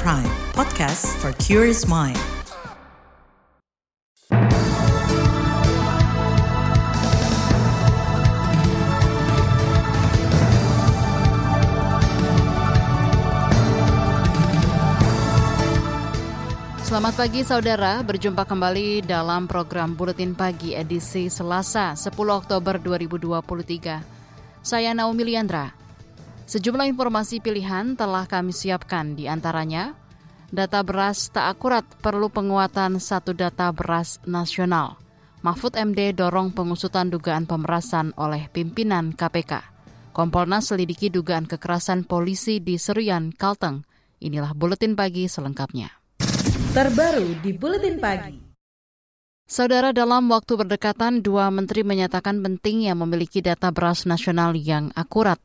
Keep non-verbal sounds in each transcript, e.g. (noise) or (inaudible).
Prime, podcast for curious mind. Selamat pagi saudara, berjumpa kembali dalam program Buletin Pagi edisi Selasa 10 Oktober 2023. Saya Naomi Liandra. Sejumlah informasi pilihan telah kami siapkan di antaranya data beras tak akurat perlu penguatan satu data beras nasional. Mahfud MD dorong pengusutan dugaan pemerasan oleh pimpinan KPK. Kompolnas selidiki dugaan kekerasan polisi di Serian, Kalteng. Inilah Buletin Pagi selengkapnya terbaru di Buletin Pagi. Saudara, dalam waktu berdekatan, dua menteri menyatakan pentingnya memiliki data beras nasional yang akurat.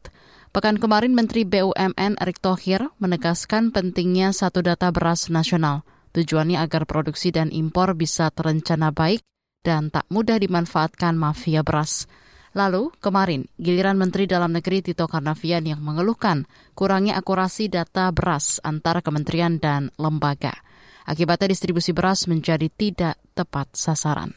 Pekan kemarin, Menteri BUMN Erick Thohir menegaskan pentingnya satu data beras nasional. Tujuannya agar produksi dan impor bisa terencana baik dan tak mudah dimanfaatkan mafia beras. Lalu, kemarin, giliran Menteri Dalam Negeri Tito Karnavian yang mengeluhkan kurangnya akurasi data beras antara kementerian dan lembaga. Akibatnya distribusi beras menjadi tidak tepat sasaran.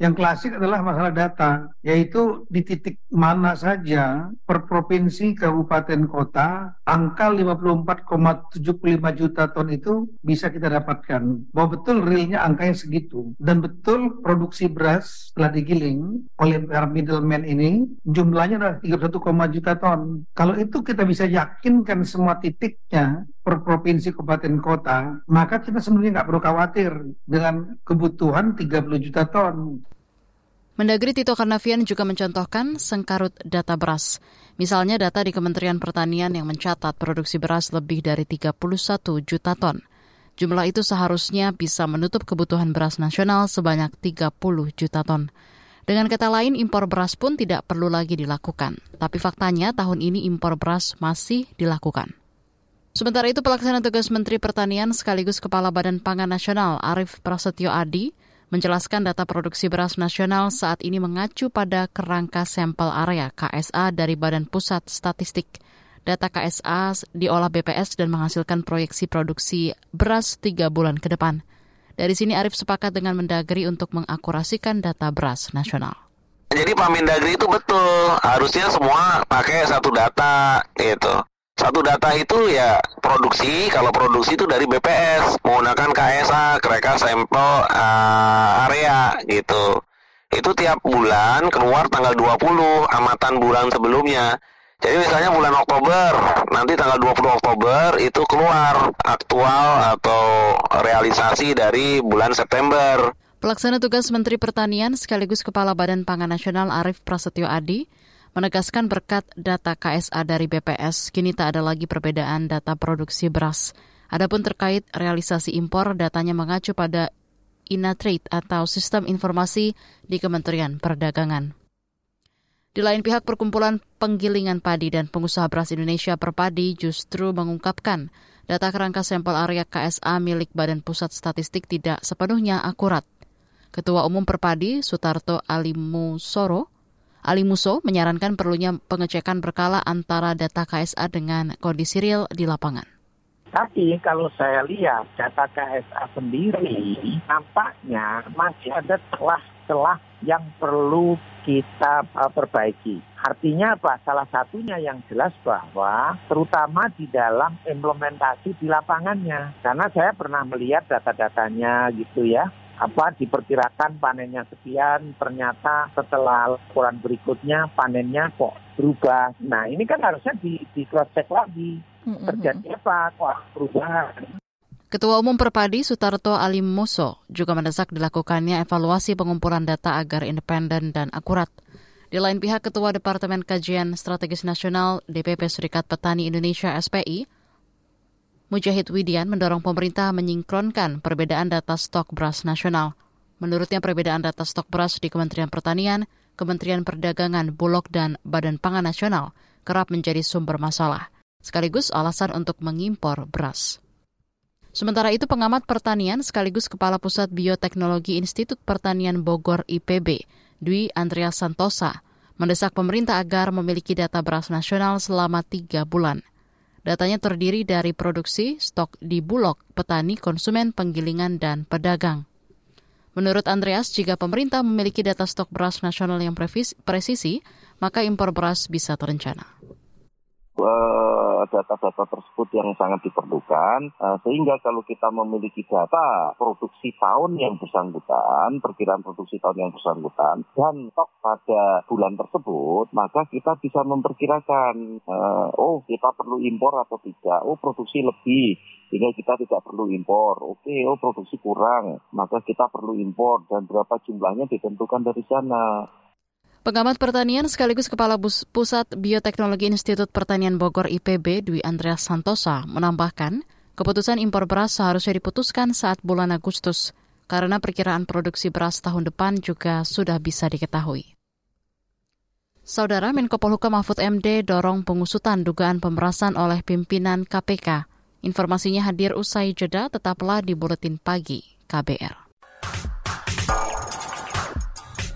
Yang klasik adalah masalah data, yaitu di titik mana saja per provinsi, kabupaten, kota, angka 54,75 juta ton itu bisa kita dapatkan. Bahwa betul realnya angkanya segitu. Dan betul produksi beras setelah digiling oleh para middleman ini, jumlahnya adalah 31, juta ton. Kalau itu kita bisa yakinkan semua titiknya per provinsi, kabupaten, kota, maka kita sebenarnya nggak perlu khawatir dengan kebutuhan 30 juta ton. Mendagri Tito Karnavian juga mencontohkan sengkarut data beras. Misalnya data di Kementerian Pertanian yang mencatat produksi beras lebih dari 31 juta ton. Jumlah itu seharusnya bisa menutup kebutuhan beras nasional sebanyak 30 juta ton. Dengan kata lain, impor beras pun tidak perlu lagi dilakukan. Tapi faktanya tahun ini impor beras masih dilakukan. Sementara itu, pelaksana tugas Menteri Pertanian sekaligus Kepala Badan Pangan Nasional Arief Prasetyo Adi menjelaskan data produksi beras nasional saat ini mengacu pada kerangka sampel area KSA dari Badan Pusat Statistik. Data KSA diolah BPS dan menghasilkan proyeksi produksi beras tiga bulan ke depan. Dari sini Arief sepakat dengan Mendagri untuk mengakurasikan data beras nasional. Jadi Pak Mendagri itu betul, harusnya semua pakai satu data gitu. Satu data itu ya produksi, kalau produksi itu dari BPS menggunakan KSA, kereka sampel uh, area gitu. Itu tiap bulan keluar tanggal 20 amatan bulan sebelumnya. Jadi misalnya bulan Oktober, nanti tanggal 20 Oktober itu keluar aktual atau realisasi dari bulan September. Pelaksana tugas Menteri Pertanian sekaligus Kepala Badan Pangan Nasional Arief Prasetyo Adi menegaskan berkat data KSA dari BPS, kini tak ada lagi perbedaan data produksi beras. Adapun terkait realisasi impor, datanya mengacu pada Inatrade atau Sistem Informasi di Kementerian Perdagangan. Di lain pihak, Perkumpulan Penggilingan Padi dan Pengusaha Beras Indonesia Perpadi justru mengungkapkan data kerangka sampel area KSA milik Badan Pusat Statistik tidak sepenuhnya akurat. Ketua Umum Perpadi, Sutarto Alimusoro, Ali Muso menyarankan perlunya pengecekan berkala antara data KSA dengan kondisi real di lapangan. Tapi kalau saya lihat data KSA sendiri, nampaknya masih ada celah-celah yang perlu kita uh, perbaiki. Artinya apa? Salah satunya yang jelas bahwa terutama di dalam implementasi di lapangannya. Karena saya pernah melihat data-datanya gitu ya apa diperkirakan panennya sekian, ternyata setelah laporan berikutnya panennya kok berubah. Nah ini kan harusnya di, di cross check lagi terjadi apa kok perubahan. Ketua Umum Perpadi Sutarto Alim Muso juga mendesak dilakukannya evaluasi pengumpulan data agar independen dan akurat. Di lain pihak, Ketua Departemen Kajian Strategis Nasional DPP Serikat Petani Indonesia SPI, Mujahid Widian mendorong pemerintah menyingkronkan perbedaan data stok beras nasional. Menurutnya perbedaan data stok beras di Kementerian Pertanian, Kementerian Perdagangan, Bulog, dan Badan Pangan Nasional kerap menjadi sumber masalah, sekaligus alasan untuk mengimpor beras. Sementara itu pengamat pertanian sekaligus Kepala Pusat Bioteknologi Institut Pertanian Bogor IPB, Dwi Andreas Santosa, mendesak pemerintah agar memiliki data beras nasional selama tiga bulan. Datanya terdiri dari produksi, stok di Bulog, petani, konsumen, penggilingan, dan pedagang. Menurut Andreas, jika pemerintah memiliki data stok beras nasional yang presisi, maka impor beras bisa terencana data-data tersebut yang sangat diperlukan uh, sehingga kalau kita memiliki data produksi tahun yang bersangkutan perkiraan produksi tahun yang bersangkutan dan stok pada bulan tersebut maka kita bisa memperkirakan uh, oh kita perlu impor atau tidak oh produksi lebih sehingga kita tidak perlu impor. Oke, oh produksi kurang, maka kita perlu impor dan berapa jumlahnya ditentukan dari sana. Pengamat pertanian sekaligus Kepala Pusat Bioteknologi Institut Pertanian Bogor IPB Dwi Andreas Santosa menambahkan, keputusan impor beras seharusnya diputuskan saat bulan Agustus karena perkiraan produksi beras tahun depan juga sudah bisa diketahui. Saudara Menko Polhukam Mahfud MD dorong pengusutan dugaan pemerasan oleh pimpinan KPK. Informasinya hadir usai jeda tetaplah di Buletin Pagi KBR.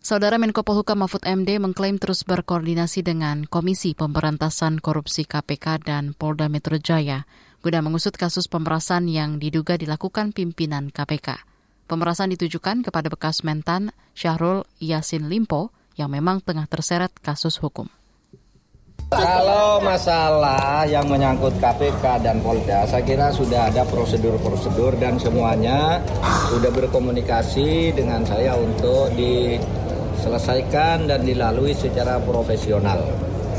Saudara Menko Polhukam Mahfud MD mengklaim terus berkoordinasi dengan Komisi Pemberantasan Korupsi KPK dan Polda Metro Jaya guna mengusut kasus pemerasan yang diduga dilakukan pimpinan KPK. Pemerasan ditujukan kepada bekas mentan Syahrul Yasin Limpo yang memang tengah terseret kasus hukum. Kalau masalah yang menyangkut KPK dan Polda, saya kira sudah ada prosedur-prosedur dan semuanya sudah berkomunikasi dengan saya untuk di selesaikan dan dilalui secara profesional.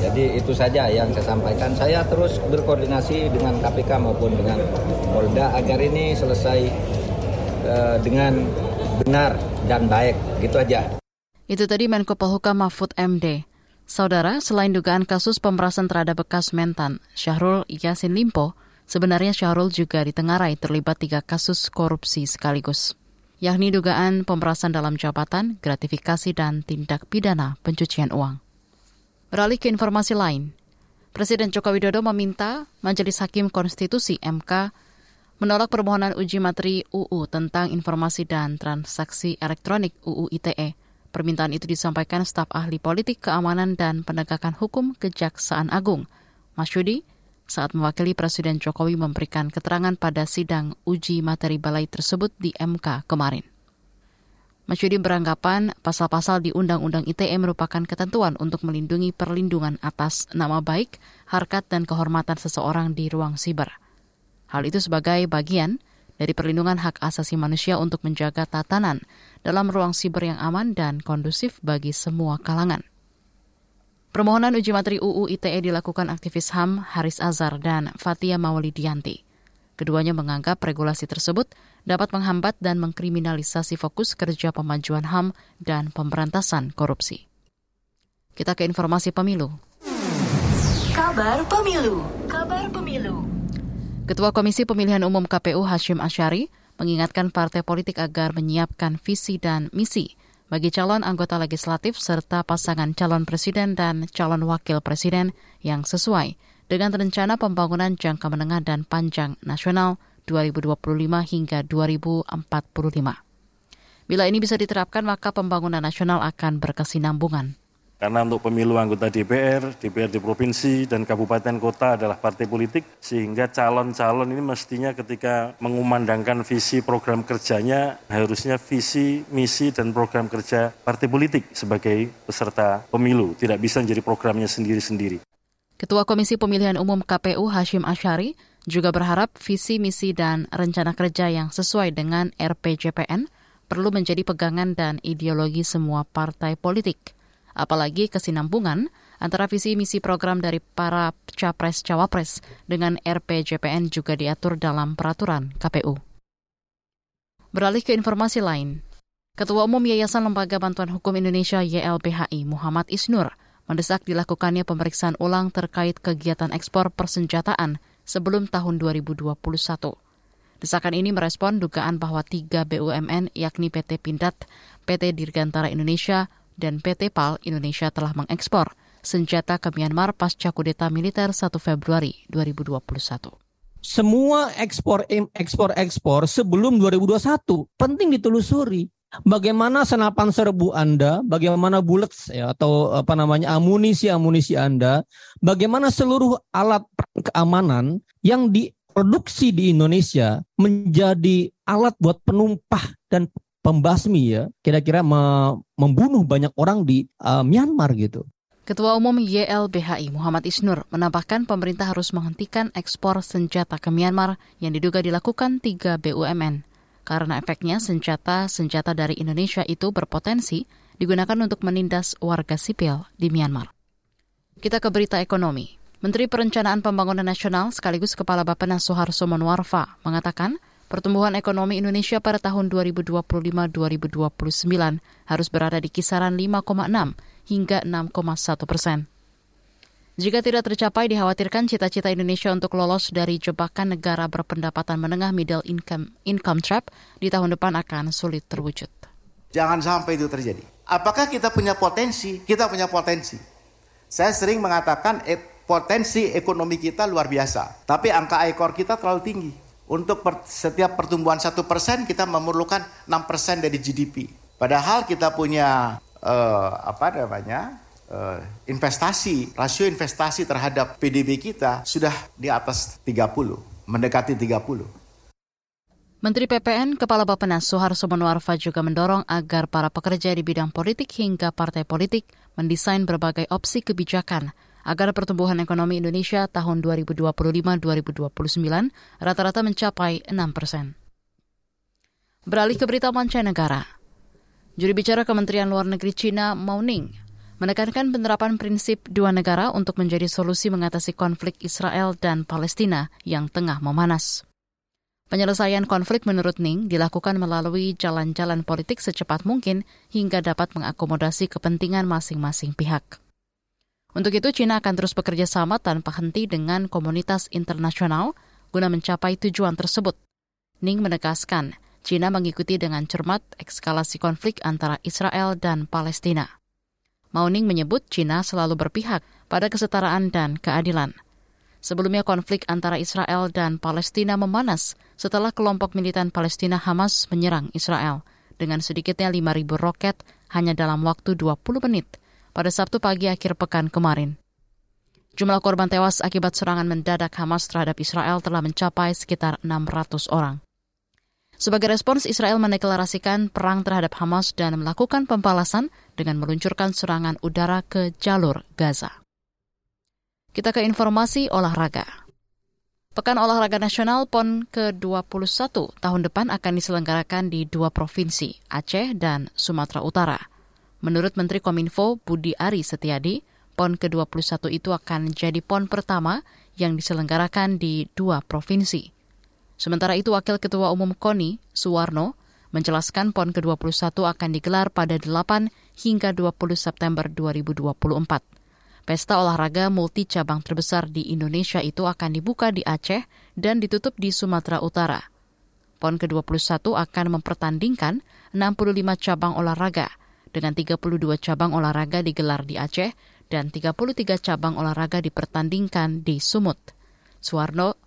Jadi itu saja yang saya sampaikan. Saya terus berkoordinasi dengan KPK maupun dengan Polda agar ini selesai uh, dengan benar dan baik. Gitu aja. Itu tadi Menko Polhukam Mahfud MD. Saudara, selain dugaan kasus pemerasan terhadap bekas mentan Syahrul Yasin Limpo, sebenarnya Syahrul juga ditengarai terlibat tiga kasus korupsi sekaligus yakni dugaan pemerasan dalam jabatan, gratifikasi, dan tindak pidana pencucian uang. Beralih ke informasi lain, Presiden Joko Widodo meminta Majelis Hakim Konstitusi MK menolak permohonan uji materi UU tentang informasi dan transaksi elektronik UU ITE. Permintaan itu disampaikan staf ahli politik keamanan dan penegakan hukum Kejaksaan Agung, Masyudi, saat mewakili Presiden Jokowi memberikan keterangan pada sidang uji materi balai tersebut di MK kemarin. Masyudi beranggapan pasal-pasal di Undang-Undang ITE merupakan ketentuan untuk melindungi perlindungan atas nama baik, harkat, dan kehormatan seseorang di ruang siber. Hal itu sebagai bagian dari perlindungan hak asasi manusia untuk menjaga tatanan dalam ruang siber yang aman dan kondusif bagi semua kalangan. Permohonan uji materi UU ITE dilakukan aktivis HAM Haris Azhar dan Fatia Mawalidianti. Keduanya menganggap regulasi tersebut dapat menghambat dan mengkriminalisasi fokus kerja pemajuan HAM dan pemberantasan korupsi. Kita ke informasi pemilu. Kabar pemilu. Kabar pemilu. Ketua Komisi Pemilihan Umum KPU Hashim Asyari mengingatkan partai politik agar menyiapkan visi dan misi bagi calon anggota legislatif serta pasangan calon presiden dan calon wakil presiden yang sesuai dengan rencana pembangunan jangka menengah dan panjang nasional 2025 hingga 2045. Bila ini bisa diterapkan, maka pembangunan nasional akan berkesinambungan. Karena untuk pemilu anggota DPR, DPR di provinsi dan kabupaten kota adalah partai politik, sehingga calon-calon ini mestinya ketika mengumandangkan visi program kerjanya, harusnya visi, misi, dan program kerja partai politik sebagai peserta pemilu. Tidak bisa menjadi programnya sendiri-sendiri. Ketua Komisi Pemilihan Umum KPU Hashim Ashari juga berharap visi, misi, dan rencana kerja yang sesuai dengan RPJPN perlu menjadi pegangan dan ideologi semua partai politik apalagi kesinambungan antara visi misi program dari para capres-cawapres dengan RPJPN juga diatur dalam peraturan KPU. Beralih ke informasi lain, Ketua Umum Yayasan Lembaga Bantuan Hukum Indonesia YLBHI Muhammad Isnur mendesak dilakukannya pemeriksaan ulang terkait kegiatan ekspor persenjataan sebelum tahun 2021. Desakan ini merespon dugaan bahwa tiga BUMN yakni PT Pindad, PT Dirgantara Indonesia, dan PT PAL Indonesia telah mengekspor senjata ke Myanmar pasca kudeta militer 1 Februari 2021. Semua ekspor ekspor ekspor sebelum 2021 penting ditelusuri. Bagaimana senapan serbu Anda, bagaimana bullets ya atau apa namanya amunisi-amunisi Anda, bagaimana seluruh alat keamanan yang di produksi di Indonesia menjadi alat buat penumpah dan pembasmi ya, kira-kira me membunuh banyak orang di uh, Myanmar gitu. Ketua Umum YLBHI Muhammad Isnur menambahkan pemerintah harus menghentikan ekspor senjata ke Myanmar yang diduga dilakukan tiga BUMN. Karena efeknya senjata-senjata dari Indonesia itu berpotensi digunakan untuk menindas warga sipil di Myanmar. Kita ke berita ekonomi. Menteri Perencanaan Pembangunan Nasional sekaligus Kepala Bappenas Soeharto Monoarfa mengatakan pertumbuhan ekonomi Indonesia pada tahun 2025-2029 harus berada di kisaran 5,6 hingga 6,1 persen. Jika tidak tercapai, dikhawatirkan cita-cita Indonesia untuk lolos dari jebakan negara berpendapatan menengah middle income, income trap di tahun depan akan sulit terwujud. Jangan sampai itu terjadi. Apakah kita punya potensi? Kita punya potensi. Saya sering mengatakan eh, potensi ekonomi kita luar biasa. Tapi angka ekor kita terlalu tinggi. Untuk per, setiap pertumbuhan satu persen kita memerlukan 6 persen dari GDP. Padahal kita punya uh, apa namanya uh, investasi, rasio investasi terhadap PDB kita sudah di atas 30, mendekati 30. Menteri PPN Kepala Bappenas Soeharto Monoarfa juga mendorong agar para pekerja di bidang politik hingga partai politik mendesain berbagai opsi kebijakan agar pertumbuhan ekonomi Indonesia tahun 2025-2029 rata-rata mencapai 6 persen. Beralih ke berita mancanegara. Juri bicara Kementerian Luar Negeri Cina, Mao Ning, menekankan penerapan prinsip dua negara untuk menjadi solusi mengatasi konflik Israel dan Palestina yang tengah memanas. Penyelesaian konflik menurut Ning dilakukan melalui jalan-jalan politik secepat mungkin hingga dapat mengakomodasi kepentingan masing-masing pihak. Untuk itu, China akan terus bekerja sama tanpa henti dengan komunitas internasional guna mencapai tujuan tersebut. Ning menegaskan, China mengikuti dengan cermat ekskalasi konflik antara Israel dan Palestina. Mao Ning menyebut China selalu berpihak pada kesetaraan dan keadilan. Sebelumnya konflik antara Israel dan Palestina memanas setelah kelompok militan Palestina Hamas menyerang Israel dengan sedikitnya 5.000 roket hanya dalam waktu 20 menit pada Sabtu pagi akhir pekan kemarin. Jumlah korban tewas akibat serangan mendadak Hamas terhadap Israel telah mencapai sekitar 600 orang. Sebagai respons, Israel mendeklarasikan perang terhadap Hamas dan melakukan pembalasan dengan meluncurkan serangan udara ke jalur Gaza. Kita ke informasi olahraga. Pekan Olahraga Nasional PON ke-21 tahun depan akan diselenggarakan di dua provinsi, Aceh dan Sumatera Utara. Menurut Menteri Kominfo Budi Ari Setiadi, PON ke-21 itu akan jadi PON pertama yang diselenggarakan di dua provinsi. Sementara itu Wakil Ketua Umum KONI, Suwarno, menjelaskan PON ke-21 akan digelar pada 8 hingga 20 September 2024. Pesta olahraga multi cabang terbesar di Indonesia itu akan dibuka di Aceh dan ditutup di Sumatera Utara. PON ke-21 akan mempertandingkan 65 cabang olahraga, dengan 32 cabang olahraga digelar di Aceh dan 33 cabang olahraga dipertandingkan di Sumut. Suwarno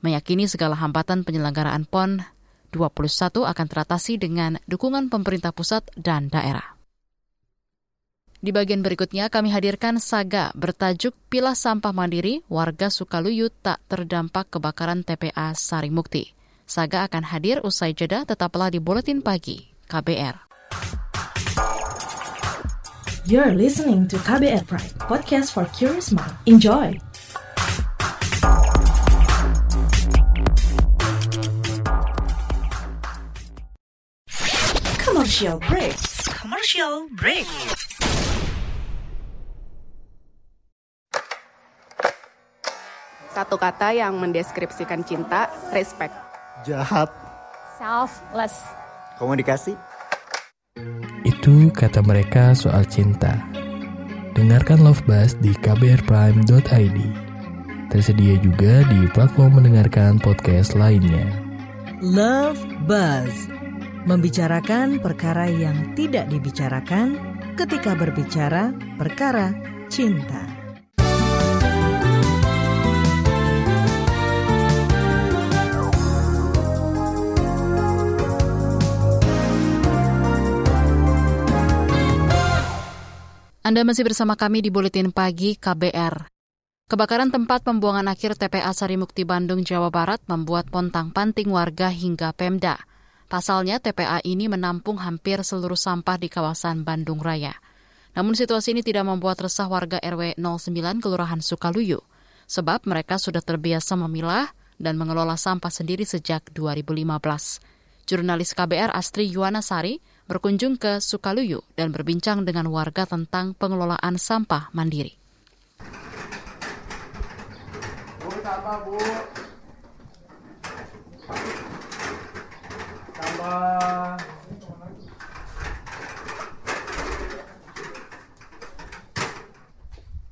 meyakini segala hambatan penyelenggaraan PON 21 akan teratasi dengan dukungan pemerintah pusat dan daerah. Di bagian berikutnya kami hadirkan saga bertajuk Pilah Sampah Mandiri, warga Sukaluyu tak terdampak kebakaran TPA Sarimukti. Saga akan hadir usai jeda tetaplah di Buletin Pagi KBR. You're listening to KBR Pride, podcast for curious mind. Enjoy! Commercial break. Commercial break. Satu kata yang mendeskripsikan cinta, respect. Jahat. Selfless. Komunikasi itu kata mereka soal cinta. Dengarkan Love Buzz di kbrprime.id. Tersedia juga di platform mendengarkan podcast lainnya. Love Buzz membicarakan perkara yang tidak dibicarakan ketika berbicara perkara cinta. Anda masih bersama kami di Buletin Pagi KBR. Kebakaran tempat pembuangan akhir TPA Sarimukti Bandung, Jawa Barat membuat pontang-panting warga hingga Pemda. Pasalnya TPA ini menampung hampir seluruh sampah di kawasan Bandung Raya. Namun situasi ini tidak membuat resah warga RW 09 Kelurahan Sukaluyu, sebab mereka sudah terbiasa memilah dan mengelola sampah sendiri sejak 2015. Jurnalis KBR Astri Yuwanasari berkunjung ke Sukaluyu dan berbincang dengan warga tentang pengelolaan sampah mandiri. tambah bu tambah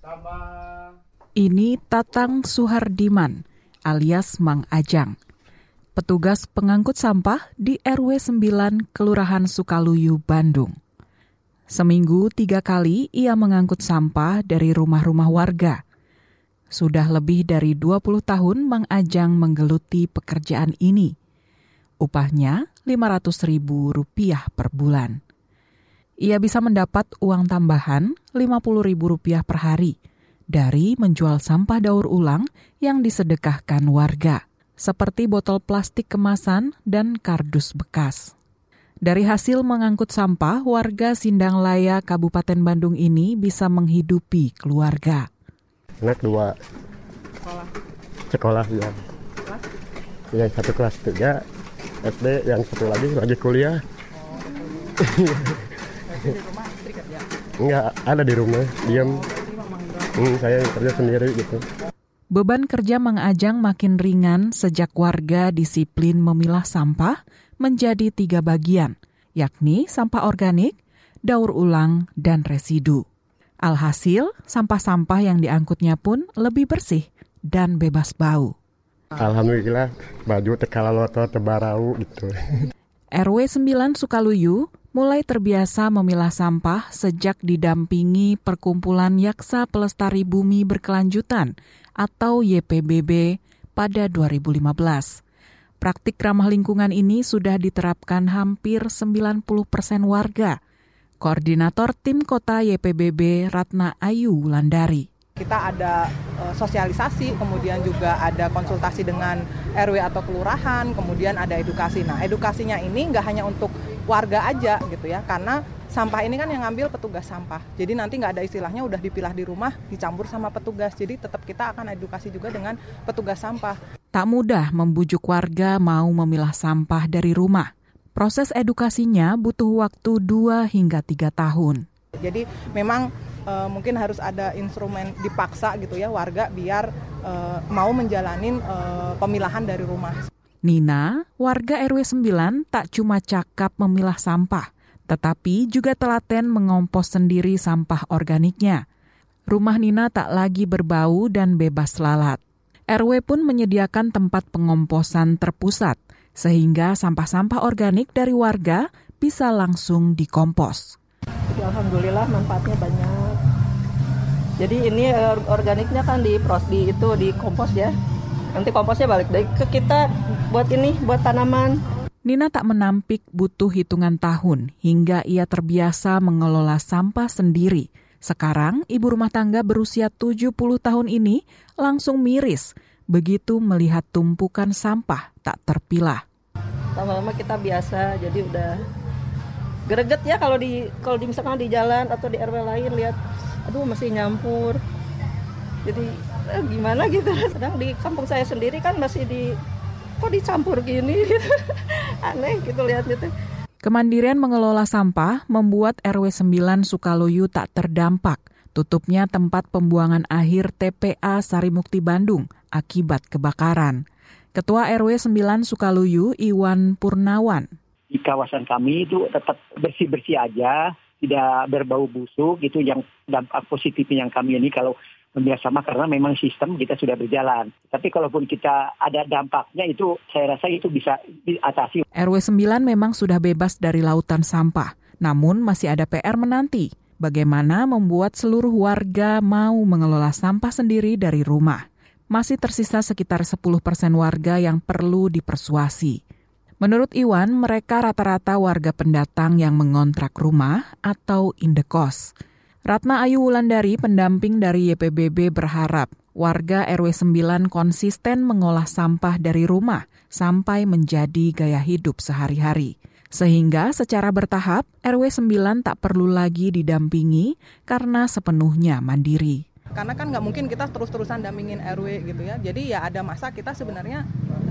tambah Ini Tatang Suhardiman alias Mang Ajang. Petugas pengangkut sampah di RW 9 Kelurahan Sukaluyu, Bandung. Seminggu tiga kali ia mengangkut sampah dari rumah-rumah warga. Sudah lebih dari 20 tahun Mang Ajang menggeluti pekerjaan ini. Upahnya Rp500.000 per bulan. Ia bisa mendapat uang tambahan Rp50.000 per hari dari menjual sampah daur ulang yang disedekahkan warga, seperti botol plastik kemasan dan kardus bekas. Dari hasil mengangkut sampah, warga Sindang Laya Kabupaten Bandung ini bisa menghidupi keluarga. Anak dua. sekolah Sekolah ya. kelas Yang satu kelas tiga SD, yang satu lagi lagi kuliah. Berarti di rumah istri kerja Enggak, ada di rumah, diam. udah Hmm, saya kerja sendiri gitu. Beban kerja Mang Ajang makin ringan sejak warga disiplin memilah sampah menjadi tiga bagian, yakni sampah organik, daur ulang, dan residu. Alhasil, sampah-sampah yang diangkutnya pun lebih bersih dan bebas bau. Alhamdulillah, baju tekala loto tebarau gitu. RW 9 Sukaluyu mulai terbiasa memilah sampah sejak didampingi Perkumpulan Yaksa Pelestari Bumi Berkelanjutan atau YPBB pada 2015. Praktik ramah lingkungan ini sudah diterapkan hampir 90 persen warga. Koordinator Tim Kota YPBB Ratna Ayu Wulandari. kita ada eh, sosialisasi, kemudian juga ada konsultasi dengan RW atau kelurahan, kemudian ada edukasi. Nah, edukasinya ini nggak hanya untuk warga aja gitu ya, karena sampah ini kan yang ngambil petugas sampah. Jadi nanti nggak ada istilahnya udah dipilah di rumah, dicampur sama petugas. Jadi tetap kita akan edukasi juga dengan petugas sampah. Tak mudah membujuk warga mau memilah sampah dari rumah. Proses edukasinya butuh waktu 2 hingga 3 tahun. Jadi memang eh, mungkin harus ada instrumen dipaksa gitu ya warga biar eh, mau menjalanin eh, pemilahan dari rumah. Nina, warga RW 9 tak cuma cakap memilah sampah, tetapi juga telaten mengompos sendiri sampah organiknya. Rumah Nina tak lagi berbau dan bebas lalat. RW pun menyediakan tempat pengomposan terpusat, sehingga sampah-sampah organik dari warga bisa langsung dikompos. Jadi alhamdulillah manfaatnya banyak. Jadi ini eh, organiknya kan di pros di itu di kompos ya. Nanti komposnya balik dari ke kita buat ini buat tanaman. Nina tak menampik butuh hitungan tahun hingga ia terbiasa mengelola sampah sendiri. Sekarang, ibu rumah tangga berusia 70 tahun ini langsung miris begitu melihat tumpukan sampah tak terpilah. Lama-lama kita biasa jadi udah greget ya kalau di kalau di misalkan di jalan atau di RW lain lihat aduh masih nyampur. Jadi eh, gimana gitu. Sedang di kampung saya sendiri kan masih di kok dicampur gini gitu. (laughs) Aneh gitu lihatnya tuh. Kemandirian mengelola sampah membuat RW 9 Sukaluyu tak terdampak. Tutupnya tempat pembuangan akhir TPA Sarimukti Bandung akibat kebakaran. Ketua RW 9 Sukaluyu Iwan Purnawan. Di kawasan kami itu tetap bersih-bersih aja, tidak berbau busuk, itu yang dampak positifnya yang kami ini kalau bekerjasama karena memang sistem kita sudah berjalan. Tapi kalaupun kita ada dampaknya itu saya rasa itu bisa diatasi. RW 9 memang sudah bebas dari lautan sampah, namun masih ada PR menanti. Bagaimana membuat seluruh warga mau mengelola sampah sendiri dari rumah? Masih tersisa sekitar 10 persen warga yang perlu dipersuasi. Menurut Iwan, mereka rata-rata warga pendatang yang mengontrak rumah atau indekos. Ratna Ayu Wulandari, pendamping dari YPBB berharap warga RW 9 konsisten mengolah sampah dari rumah sampai menjadi gaya hidup sehari-hari. Sehingga secara bertahap RW 9 tak perlu lagi didampingi karena sepenuhnya mandiri karena kan nggak mungkin kita terus-terusan dampingin RW gitu ya jadi ya ada masa kita sebenarnya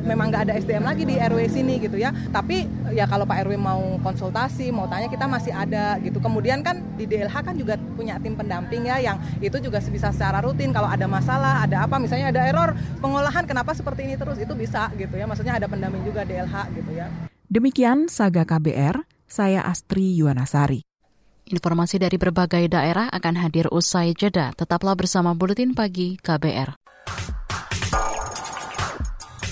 memang nggak ada SDM lagi di RW sini gitu ya. Tapi ya kalau Pak RW mau konsultasi mau tanya kita masih ada gitu. Kemudian kan di DLH kan juga punya tim pendamping ya yang itu juga bisa secara rutin kalau ada masalah ada apa misalnya ada error pengolahan kenapa seperti ini terus itu bisa gitu ya. Maksudnya ada pendamping juga DLH gitu ya. Demikian Saga KBR saya Astri Yuwanasari. Informasi dari berbagai daerah akan hadir usai jeda. Tetaplah bersama Buletin Pagi KBR.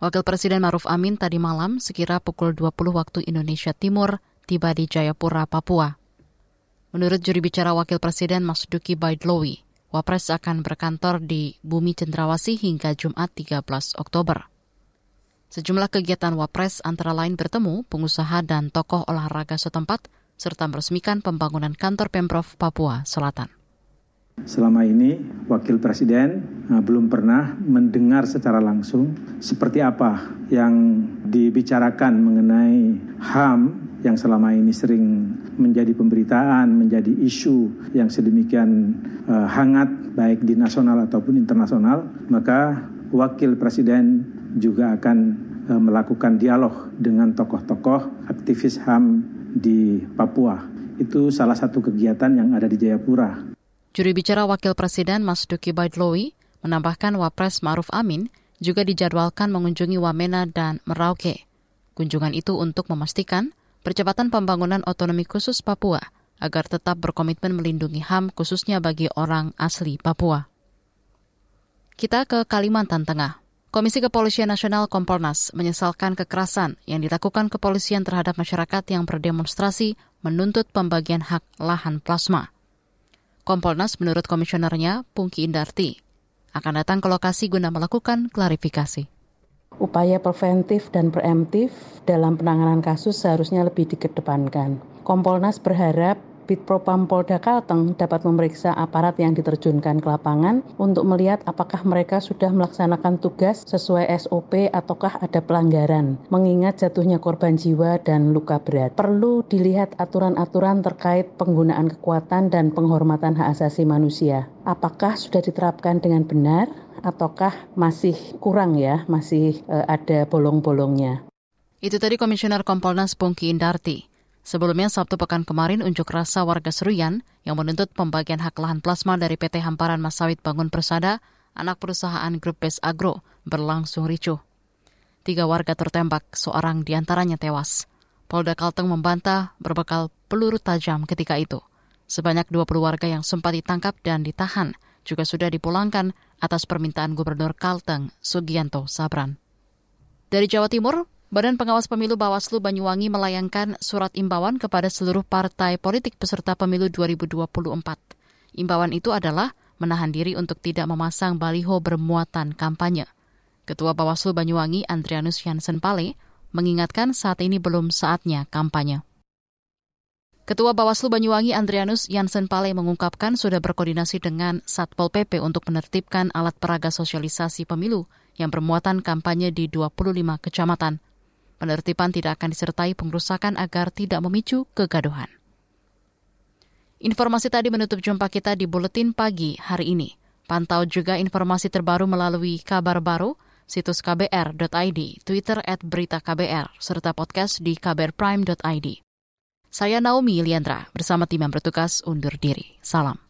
Wakil Presiden Maruf Amin tadi malam sekira pukul 20 waktu Indonesia Timur tiba di Jayapura, Papua. Menurut juri bicara Wakil Presiden Mas Duki Baidlowi, Wapres akan berkantor di Bumi Cendrawasih hingga Jumat 13 Oktober. Sejumlah kegiatan Wapres antara lain bertemu pengusaha dan tokoh olahraga setempat serta meresmikan pembangunan kantor Pemprov Papua Selatan. Selama ini Wakil Presiden uh, belum pernah mendengar secara langsung seperti apa yang dibicarakan mengenai HAM yang selama ini sering menjadi pemberitaan, menjadi isu yang sedemikian uh, hangat baik di nasional ataupun internasional, maka Wakil Presiden juga akan uh, melakukan dialog dengan tokoh-tokoh aktivis HAM di Papua. Itu salah satu kegiatan yang ada di Jayapura. Juri bicara Wakil Presiden Mas Duki Baidlowi menambahkan Wapres Maruf Amin juga dijadwalkan mengunjungi Wamena dan Merauke. Kunjungan itu untuk memastikan percepatan pembangunan otonomi khusus Papua agar tetap berkomitmen melindungi HAM khususnya bagi orang asli Papua. Kita ke Kalimantan Tengah. Komisi Kepolisian Nasional Kompolnas menyesalkan kekerasan yang dilakukan kepolisian terhadap masyarakat yang berdemonstrasi menuntut pembagian hak lahan plasma. Kompolnas menurut komisionernya, Pungki Indarti, akan datang ke lokasi guna melakukan klarifikasi. Upaya preventif dan preemptif dalam penanganan kasus seharusnya lebih dikedepankan. Kompolnas berharap Bit Propam Polda Kalteng dapat memeriksa aparat yang diterjunkan ke lapangan untuk melihat apakah mereka sudah melaksanakan tugas sesuai SOP ataukah ada pelanggaran. Mengingat jatuhnya korban jiwa dan luka berat, perlu dilihat aturan-aturan terkait penggunaan kekuatan dan penghormatan hak asasi manusia. Apakah sudah diterapkan dengan benar ataukah masih kurang ya, masih uh, ada bolong-bolongnya. Itu tadi Komisioner Kompolnas Pungki Indarti. Sebelumnya Sabtu pekan kemarin unjuk rasa warga Seruyan yang menuntut pembagian hak lahan plasma dari PT Hamparan Masawit Bangun Persada, anak perusahaan grup Bes Agro, berlangsung ricuh. Tiga warga tertembak, seorang di antaranya tewas. Polda Kalteng membantah berbekal peluru tajam ketika itu. Sebanyak 20 warga yang sempat ditangkap dan ditahan juga sudah dipulangkan atas permintaan Gubernur Kalteng, Sugianto Sabran. Dari Jawa Timur, Badan Pengawas Pemilu Bawaslu Banyuwangi melayangkan surat imbauan kepada seluruh partai politik peserta pemilu 2024. Imbauan itu adalah menahan diri untuk tidak memasang baliho bermuatan kampanye. Ketua Bawaslu Banyuwangi Andrianus Jansen Pale mengingatkan saat ini belum saatnya kampanye. Ketua Bawaslu Banyuwangi Andrianus Jansen Pale mengungkapkan sudah berkoordinasi dengan Satpol PP untuk menertibkan alat peraga sosialisasi pemilu yang bermuatan kampanye di 25 kecamatan. Penertiban tidak akan disertai pengrusakan agar tidak memicu kegaduhan. Informasi tadi menutup jumpa kita di Buletin Pagi hari ini. Pantau juga informasi terbaru melalui kabar baru, situs kbr.id, Twitter at berita KBR, serta podcast di kbrprime.id. Saya Naomi Liandra, bersama tim yang bertugas undur diri. Salam.